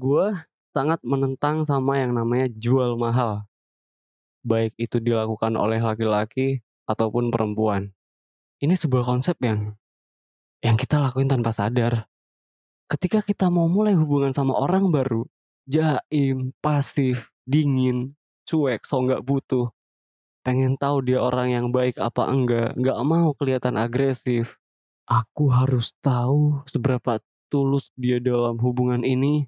Gue sangat menentang sama yang namanya jual mahal. Baik itu dilakukan oleh laki-laki ataupun perempuan. Ini sebuah konsep yang yang kita lakuin tanpa sadar. Ketika kita mau mulai hubungan sama orang baru, jaim, pasif, dingin, cuek, so nggak butuh. Pengen tahu dia orang yang baik apa enggak, nggak mau kelihatan agresif. Aku harus tahu seberapa tulus dia dalam hubungan ini.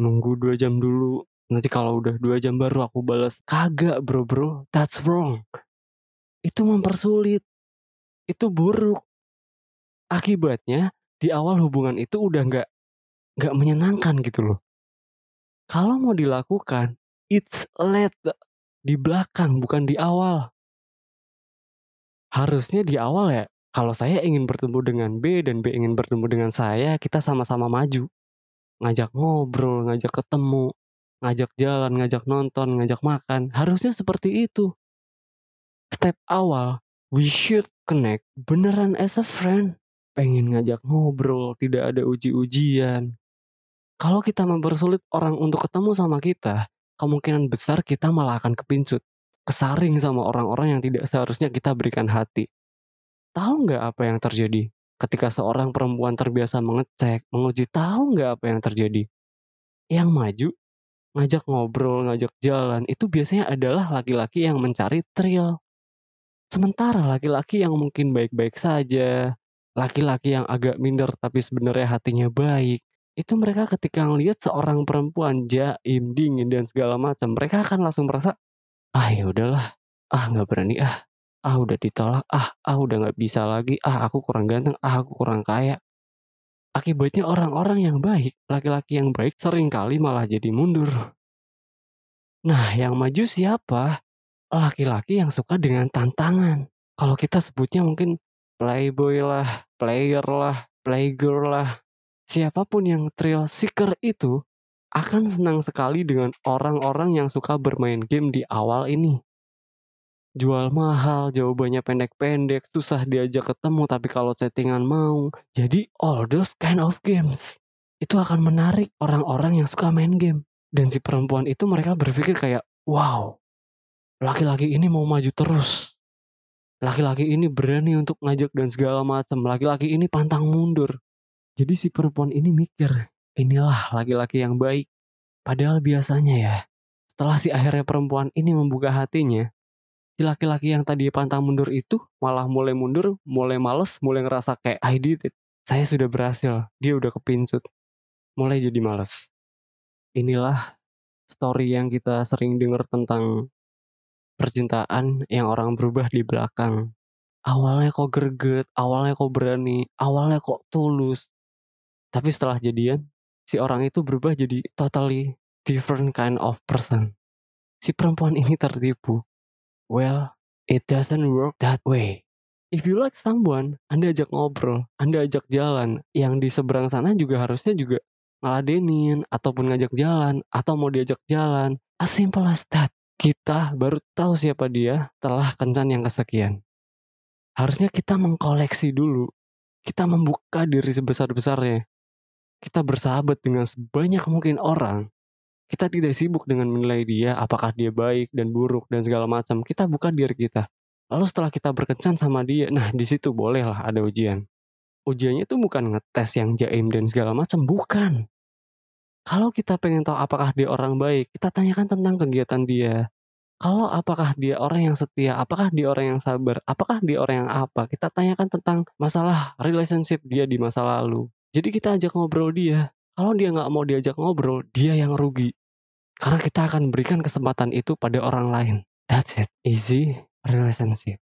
Nunggu dua jam dulu, nanti kalau udah dua jam baru aku balas. Kagak bro bro, that's wrong. Itu mempersulit. Itu buruk. Akibatnya di awal hubungan itu udah nggak nggak menyenangkan gitu loh. Kalau mau dilakukan, it's late di belakang bukan di awal. Harusnya di awal ya, kalau saya ingin bertemu dengan B dan B ingin bertemu dengan saya, kita sama-sama maju. Ngajak ngobrol, ngajak ketemu, ngajak jalan, ngajak nonton, ngajak makan. Harusnya seperti itu. Step awal, we should connect beneran as a friend. Pengen ngajak ngobrol, tidak ada uji-ujian. Kalau kita mempersulit orang untuk ketemu sama kita, kemungkinan besar kita malah akan kepincut. Kesaring sama orang-orang yang tidak seharusnya kita berikan hati. Tahu nggak apa yang terjadi? Ketika seorang perempuan terbiasa mengecek, menguji, tahu nggak apa yang terjadi? Yang maju, ngajak ngobrol, ngajak jalan, itu biasanya adalah laki-laki yang mencari thrill. Sementara laki-laki yang mungkin baik-baik saja, laki-laki yang agak minder tapi sebenarnya hatinya baik, itu mereka ketika ngelihat seorang perempuan jaim, dingin dan segala macam, mereka akan langsung merasa, ah ya udahlah, ah nggak berani ah, ah udah ditolak, ah ah udah nggak bisa lagi, ah aku kurang ganteng, ah aku kurang kaya. Akibatnya orang-orang yang baik, laki-laki yang baik sering kali malah jadi mundur. Nah, yang maju siapa? Laki-laki yang suka dengan tantangan. Kalau kita sebutnya mungkin playboy lah, player lah, playgirl lah. Siapa pun yang thrill seeker itu akan senang sekali dengan orang-orang yang suka bermain game di awal ini. Jual mahal, jawabannya pendek-pendek, susah diajak ketemu tapi kalau settingan mau. Jadi all those kind of games itu akan menarik orang-orang yang suka main game. Dan si perempuan itu mereka berpikir kayak, wow, laki-laki ini mau maju terus. Laki-laki ini berani untuk ngajak dan segala macam. Laki-laki ini pantang mundur. Jadi si perempuan ini mikir, inilah laki-laki yang baik. Padahal biasanya ya, setelah si akhirnya perempuan ini membuka hatinya, si laki-laki yang tadi pantang mundur itu malah mulai mundur, mulai males, mulai ngerasa kayak I did it. Saya sudah berhasil, dia udah kepincut. Mulai jadi males. Inilah story yang kita sering dengar tentang percintaan yang orang berubah di belakang. Awalnya kok greget, awalnya kok berani, awalnya kok tulus. Tapi setelah jadian, si orang itu berubah jadi totally different kind of person. Si perempuan ini tertipu. Well, it doesn't work that way. If you like someone, Anda ajak ngobrol, Anda ajak jalan. Yang di seberang sana juga harusnya juga ngeladenin, ataupun ngajak jalan, atau mau diajak jalan. As simple as that. Kita baru tahu siapa dia telah kencan yang kesekian. Harusnya kita mengkoleksi dulu. Kita membuka diri sebesar-besarnya. Kita bersahabat dengan sebanyak mungkin orang. Kita tidak sibuk dengan menilai dia apakah dia baik dan buruk dan segala macam. Kita buka diri kita. Lalu setelah kita berkencan sama dia, nah di situ bolehlah ada ujian. Ujiannya itu bukan ngetes yang jaim dan segala macam, bukan. Kalau kita pengen tahu apakah dia orang baik, kita tanyakan tentang kegiatan dia. Kalau apakah dia orang yang setia, apakah dia orang yang sabar, apakah dia orang yang apa, kita tanyakan tentang masalah relationship dia di masa lalu. Jadi kita ajak ngobrol dia. Kalau dia nggak mau diajak ngobrol, dia yang rugi. Karena kita akan berikan kesempatan itu pada orang lain. That's it. Easy relationship.